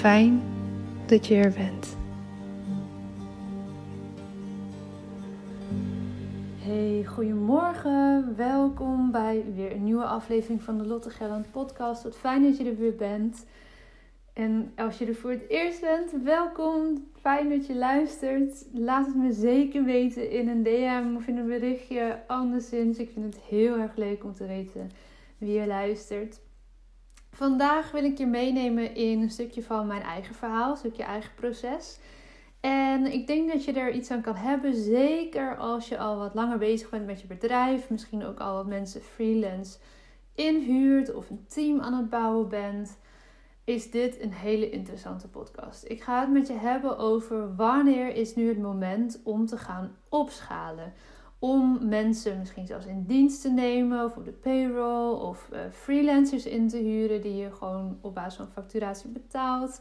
Fijn dat je er bent. Hey, goedemorgen. Welkom bij weer een nieuwe aflevering van de Lotte Gelland podcast. Wat fijn dat je er weer bent. En als je er voor het eerst bent, welkom. Fijn dat je luistert. Laat het me zeker weten in een DM of in een berichtje. Anderszins, ik vind het heel erg leuk om te weten wie je luistert. Vandaag wil ik je meenemen in een stukje van mijn eigen verhaal, een stukje eigen proces. En ik denk dat je er iets aan kan hebben, zeker als je al wat langer bezig bent met je bedrijf, misschien ook al wat mensen freelance inhuurt of een team aan het bouwen bent is dit een hele interessante podcast. Ik ga het met je hebben over wanneer is nu het moment om te gaan opschalen. Om mensen misschien zelfs in dienst te nemen of op de payroll of uh, freelancers in te huren die je gewoon op basis van facturatie betaalt.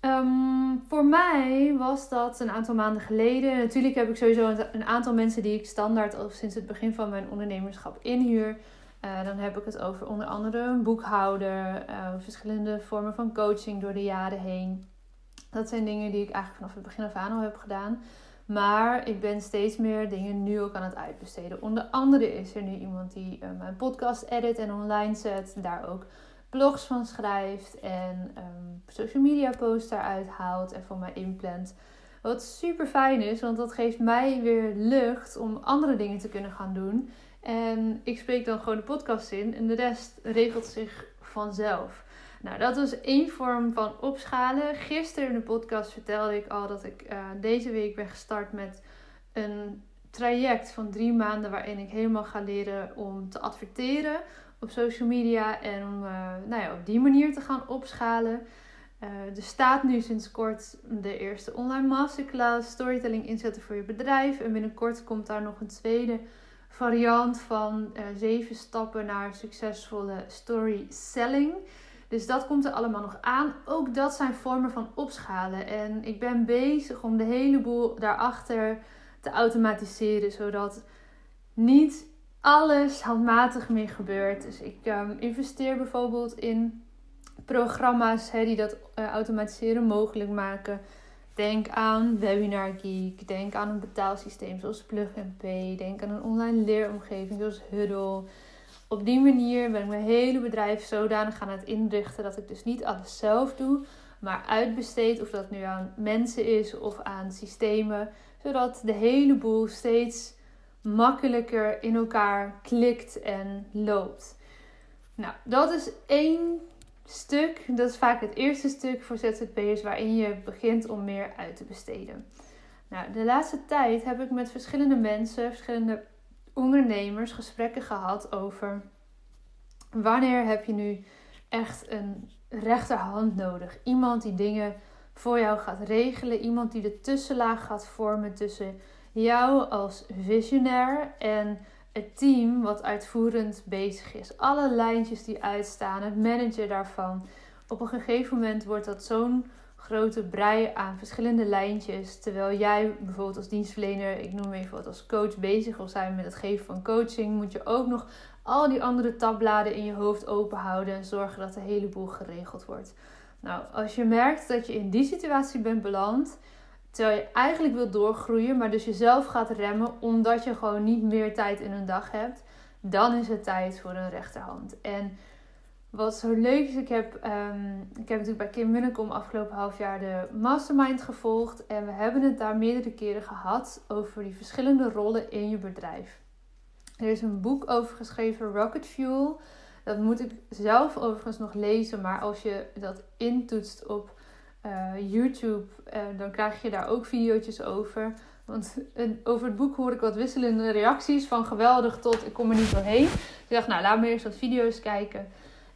Ehm, voor mij was dat een aantal maanden geleden. Natuurlijk heb ik sowieso een aantal mensen die ik standaard al sinds het begin van mijn ondernemerschap inhuur. Uh, dan heb ik het over onder andere een boekhouder, uh, verschillende vormen van coaching door de jaren heen. Dat zijn dingen die ik eigenlijk vanaf het begin af aan al heb gedaan. Maar ik ben steeds meer dingen nu ook aan het uitbesteden. Onder andere is er nu iemand die uh, mijn podcast edit en online zet. Daar ook blogs van schrijft en um, social media posts daaruit haalt en voor mij inplant. Wat super fijn is, want dat geeft mij weer lucht om andere dingen te kunnen gaan doen. En ik spreek dan gewoon de podcast in en de rest regelt zich vanzelf. Nou, dat was één vorm van opschalen. Gisteren in de podcast vertelde ik al dat ik uh, deze week ben gestart met een traject van drie maanden waarin ik helemaal ga leren om te adverteren op social media en om uh, nou ja, op die manier te gaan opschalen. Uh, er staat nu sinds kort de eerste online masterclass storytelling inzetten voor je bedrijf en binnenkort komt daar nog een tweede variant van uh, zeven stappen naar succesvolle story selling. Dus dat komt er allemaal nog aan. Ook dat zijn vormen van opschalen. En ik ben bezig om de hele boel daarachter te automatiseren, zodat niet alles handmatig meer gebeurt. Dus ik um, investeer bijvoorbeeld in programma's die dat uh, automatiseren mogelijk maken. Denk aan Webinar Geek. Denk aan een betaalsysteem zoals Plug Pay. Denk aan een online leeromgeving zoals Huddle. Op die manier ben ik mijn hele bedrijf zodanig gaan het inrichten dat ik dus niet alles zelf doe, maar uitbesteed. Of dat nu aan mensen is of aan systemen. Zodat de hele boel steeds makkelijker in elkaar klikt en loopt. Nou, dat is één stuk. Dat is vaak het eerste stuk voor ZZP'ers waarin je begint om meer uit te besteden. Nou, de laatste tijd heb ik met verschillende mensen, verschillende ondernemers gesprekken gehad over wanneer heb je nu echt een rechterhand nodig. Iemand die dingen voor jou gaat regelen. Iemand die de tussenlaag gaat vormen tussen jou als visionair en het team wat uitvoerend bezig is. Alle lijntjes die uitstaan, het manager daarvan. Op een gegeven moment wordt dat zo'n grote brei aan verschillende lijntjes. Terwijl jij bijvoorbeeld als dienstverlener, ik noem even wat als coach bezig wil zijn met het geven van coaching, moet je ook nog al die andere tabbladen in je hoofd open houden en zorgen dat de hele boel geregeld wordt. Nou, als je merkt dat je in die situatie bent beland, terwijl je eigenlijk wilt doorgroeien, maar dus jezelf gaat remmen omdat je gewoon niet meer tijd in een dag hebt, dan is het tijd voor een rechterhand. En wat zo leuk is, ik heb, um, ik heb natuurlijk bij Kim Munnekom afgelopen half jaar de mastermind gevolgd. En we hebben het daar meerdere keren gehad over die verschillende rollen in je bedrijf. Er is een boek over geschreven, Rocket Fuel. Dat moet ik zelf overigens nog lezen, maar als je dat intoetst op uh, YouTube, uh, dan krijg je daar ook video's over. Want over het boek hoor ik wat wisselende reacties, van geweldig tot ik kom er niet doorheen. Dus ik dacht, nou laat me eerst wat video's kijken.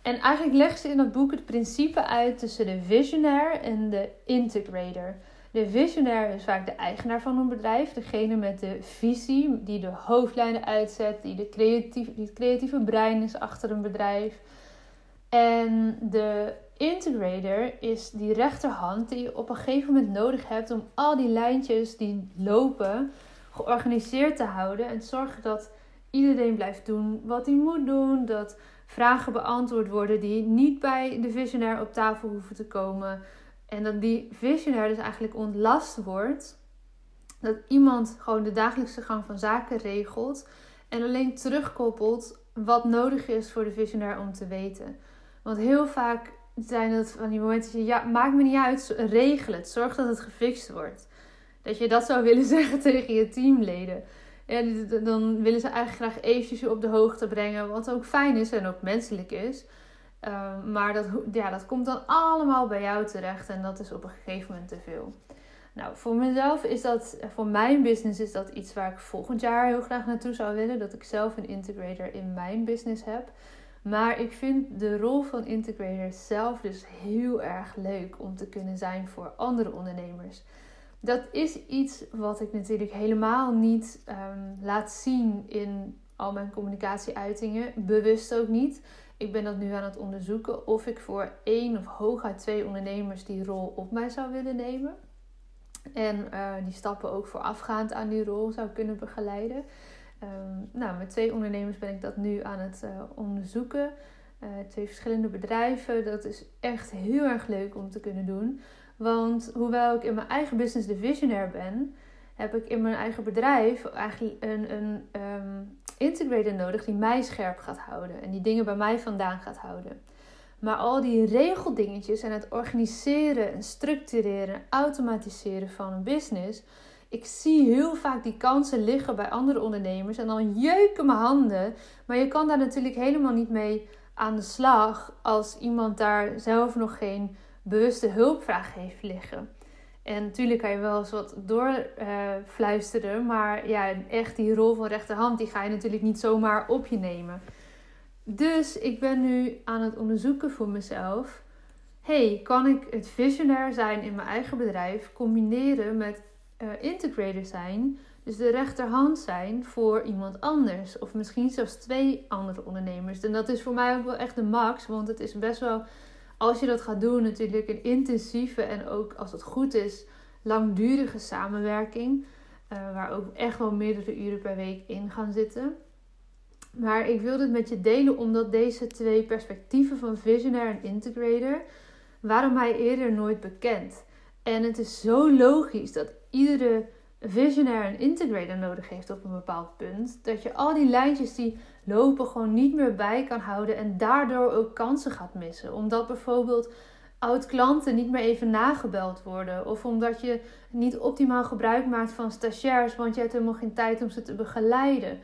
En eigenlijk legt ze in dat boek het principe uit tussen de visionair en de integrator. De visionair is vaak de eigenaar van een bedrijf, degene met de visie, die de hoofdlijnen uitzet, die, de creatief, die het creatieve brein is achter een bedrijf. En de integrator is die rechterhand die je op een gegeven moment nodig hebt om al die lijntjes die lopen georganiseerd te houden en zorgen dat iedereen blijft doen wat hij moet doen, dat vragen beantwoord worden die niet bij de visionair op tafel hoeven te komen. En dat die visionair dus eigenlijk ontlast wordt. Dat iemand gewoon de dagelijkse gang van zaken regelt. En alleen terugkoppelt wat nodig is voor de visionair om te weten. Want heel vaak zijn het van die momenten dat je, ja, maakt me niet uit, regel het. Zorg dat het gefixt wordt. Dat je dat zou willen zeggen tegen je teamleden. Dan willen ze eigenlijk graag eventjes je op de hoogte brengen. Wat ook fijn is en ook menselijk is. Ehm, maar dat, ja, dat komt dan allemaal bij jou terecht. En dat is op een gegeven moment te veel. Nou, voor mezelf is dat, voor mijn business is dat iets waar ik volgend jaar heel graag naartoe zou willen. Dat ik zelf een integrator in mijn business heb. Maar ik vind de rol van integrator zelf dus heel erg leuk om te kunnen zijn voor andere ondernemers dat is iets wat ik natuurlijk helemaal niet ehm, laat zien in al mijn communicatieuitingen. Bewust ook niet. Ik ben dat nu aan het onderzoeken of ik voor één of hooguit twee ondernemers die rol op mij zou willen nemen. En uh, die stappen ook voorafgaand aan die rol zou kunnen begeleiden. Ehm, nou, met twee ondernemers ben ik dat nu aan het uh, onderzoeken. Uh, twee verschillende bedrijven. Dat is echt heel erg leuk om te kunnen doen. Want hoewel ik in mijn eigen business de visionair ben, heb ik in mijn eigen bedrijf eigenlijk een, een um, integrator nodig die mij scherp gaat houden en die dingen bij mij vandaan gaat houden. Maar al die regeldingetjes en het organiseren en structureren en automatiseren van een business. Ik zie heel vaak die kansen liggen bij andere ondernemers en dan jeuken mijn handen. Maar je kan daar natuurlijk helemaal niet mee aan de slag als iemand daar zelf nog geen bewuste hulpvraag heeft liggen. En natuurlijk kan je wel eens wat doorfluisteren, maar ja, echt die rol van rechterhand, die ga je natuurlijk niet zomaar op je nemen. Dus ik ben nu aan het onderzoeken voor mezelf. hey, kan ik het visionair zijn in mijn eigen bedrijf combineren met uh, integrator zijn? Dus de rechterhand zijn voor iemand anders. Of misschien zelfs twee andere ondernemers. En dat is voor mij ook wel echt de max. Want het is best wel als je dat gaat doen, natuurlijk een intensieve en ook als het goed is, langdurige samenwerking. Uh, waar ook echt wel meerdere uren per week in gaan zitten. Maar ik wil dit met je delen omdat deze twee perspectieven van visionair en integrator waren mij eerder nooit bekend. En het is zo logisch dat iedere visionair een integrator nodig heeft op een bepaald punt. Dat je al die lijntjes die lopen gewoon niet meer bij kan houden en daardoor ook kansen gaat missen. Omdat bijvoorbeeld oud-klanten niet meer even nagebeld worden. Of omdat je niet optimaal gebruik maakt van stagiairs, want je hebt helemaal geen tijd om ze te begeleiden.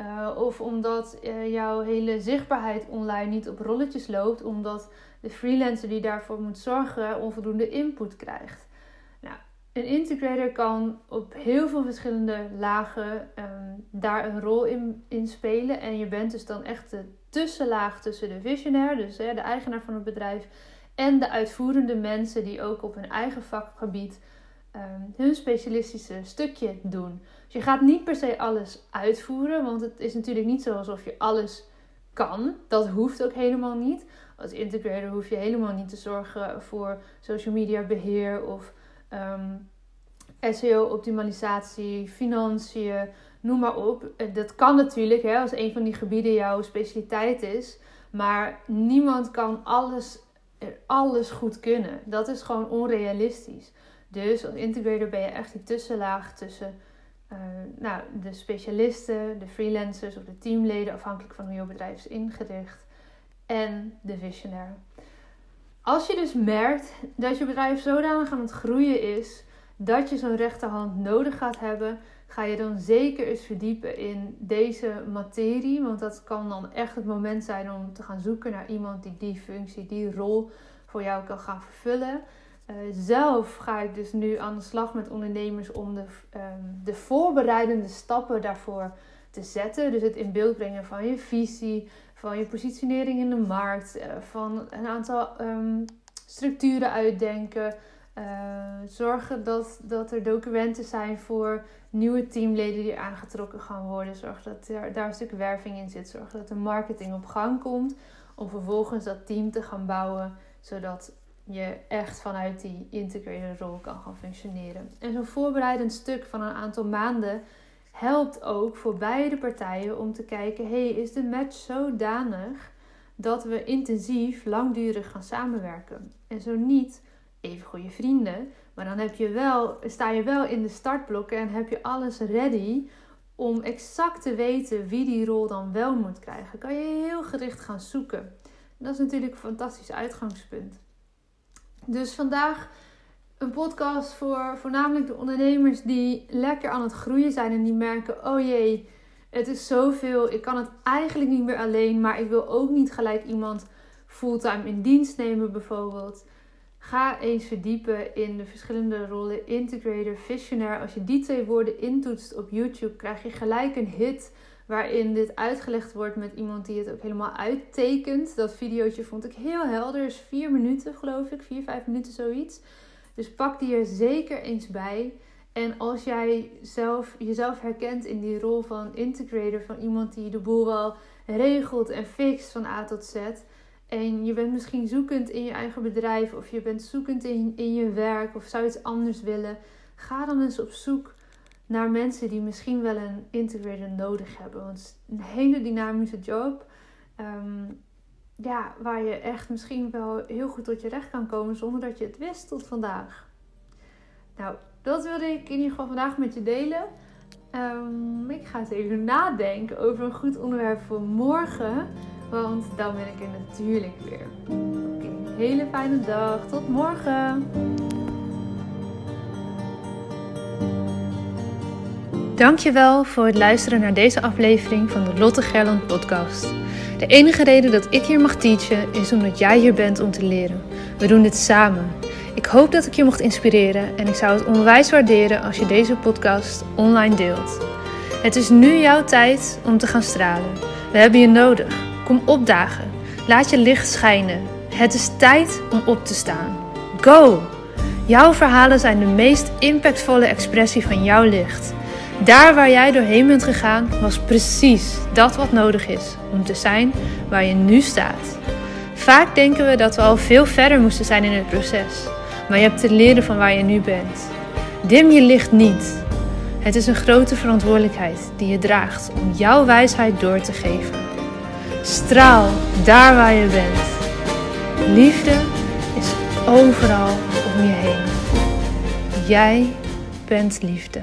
Uh, of omdat uh, jouw hele zichtbaarheid online niet op rolletjes loopt, omdat de freelancer die daarvoor moet zorgen onvoldoende input krijgt. Nou, een integrator kan op heel veel verschillende lagen um, daar een rol in, spelen. En je bent dus dan echt de tussenlaag tussen de visionair, dus hè, de eigenaar van het bedrijf, en de uitvoerende mensen die ook op hun eigen vakgebied um, hun specialistische stukje doen. Dus je gaat niet per se alles uitvoeren, want het is natuurlijk niet zo alsof je alles kan. Dat hoeft ook helemaal niet. Als integrator hoef je helemaal niet te zorgen voor social media beheer of ehm, SEO-optimalisatie, financiën, noem maar op. Eh, dat kan natuurlijk hè, als een van die gebieden jouw specialiteit is. Maar niemand kan alles, alles goed kunnen. Dat is gewoon onrealistisch. Dus als integrator ben je echt die tussenlaag tussen uh, nou, de specialisten, de freelancers of de teamleden, afhankelijk van hoe je bedrijf is ingericht, en de visionair. Als je dus merkt dat je bedrijf zodanig aan het groeien is dat je zo'n rechterhand nodig gaat hebben, ga je dan zeker eens verdiepen in deze materie. Want dat kan dan echt het moment zijn om te gaan zoeken naar iemand die die functie, die rol voor jou kan gaan vervullen. Uh, zelf ga ik dus nu aan de slag met ondernemers om de, um, de voorbereidende stappen daarvoor te zetten. Dus het in beeld brengen van je visie, van je positionering in de markt, uh, van een aantal um, structuren uitdenken. Uh, zorgen dat, dat er documenten zijn voor nieuwe teamleden die aangetrokken gaan worden. Zorg dat er, daar een stuk werving in zit. Zorg dat de marketing op gang komt. Om vervolgens dat team te gaan bouwen. Zodat je echt vanuit die integrated rol kan gaan functioneren. En zo'n voorbereidend stuk van een aantal maanden helpt ook voor beide partijen om te kijken: hey, is de match zodanig dat we intensief, langdurig gaan samenwerken? En zo niet, even goede vrienden, maar dan heb je wel, sta je wel in de startblokken en heb je alles ready om exact te weten wie die rol dan wel moet krijgen. Kan je heel gericht gaan zoeken. dat is natuurlijk een fantastisch uitgangspunt. Dus vandaag een podcast voor voornamelijk de ondernemers die lekker aan het groeien zijn en die merken: oh jee, het is zoveel. Ik kan het eigenlijk niet meer alleen, maar ik wil ook niet gelijk iemand fulltime in dienst nemen, bijvoorbeeld. Ga eens verdiepen in de verschillende rollen integrator, visionair. Als je die twee woorden intoetst op YouTube, krijg je gelijk een hit waarin dit uitgelegd wordt met iemand die het ook helemaal uittekent. Dat videootje vond ik heel helder, is vier minuten geloof ik, vier, vijf minuten zoiets. Dus pak die er zeker eens bij. En als jij zelf, jezelf herkent in die rol van integrator, van iemand die de boel wel regelt en fixt van A tot Z. En je bent misschien zoekend in je eigen bedrijf of je bent zoekend in, in je werk of zou iets anders willen. Ga dan eens op zoek naar mensen die misschien wel een integrator nodig hebben. Want het is een hele dynamische job. Ehm, ja, waar je echt misschien wel heel goed tot je recht kan komen zonder dat je het wist tot vandaag. Nou, dat wilde ik in ieder geval vandaag met je delen. Um, ik ga eens even nadenken over een goed onderwerp voor morgen. Want dan ben ik er natuurlijk weer. Oké, hele fijne dag. Tot morgen. Dankjewel voor het luisteren naar deze aflevering van de Lotte Gerland podcast. De enige reden dat ik hier mag teachen is omdat jij hier bent om te leren. We doen dit samen. Ik hoop dat ik je mocht inspireren en ik zou het onwijs waarderen als je deze podcast online deelt. Het is nu jouw tijd om te gaan stralen. We hebben je nodig. Kom opdagen. Laat je licht schijnen. Het is tijd om op te staan. Go! Jouw verhalen zijn de meest impactvolle expressie van jouw licht. Daar waar jij doorheen bent gegaan, was precies dat wat nodig is om te zijn waar je nu staat. Vaak denken we dat we al veel verder moesten zijn in het proces, maar je hebt te leren van waar je nu bent. Dim je licht niet. Het is een grote verantwoordelijkheid die je draagt om jouw wijsheid door te geven. Straal daar waar je bent. Liefde is overal om je heen. Jij bent liefde.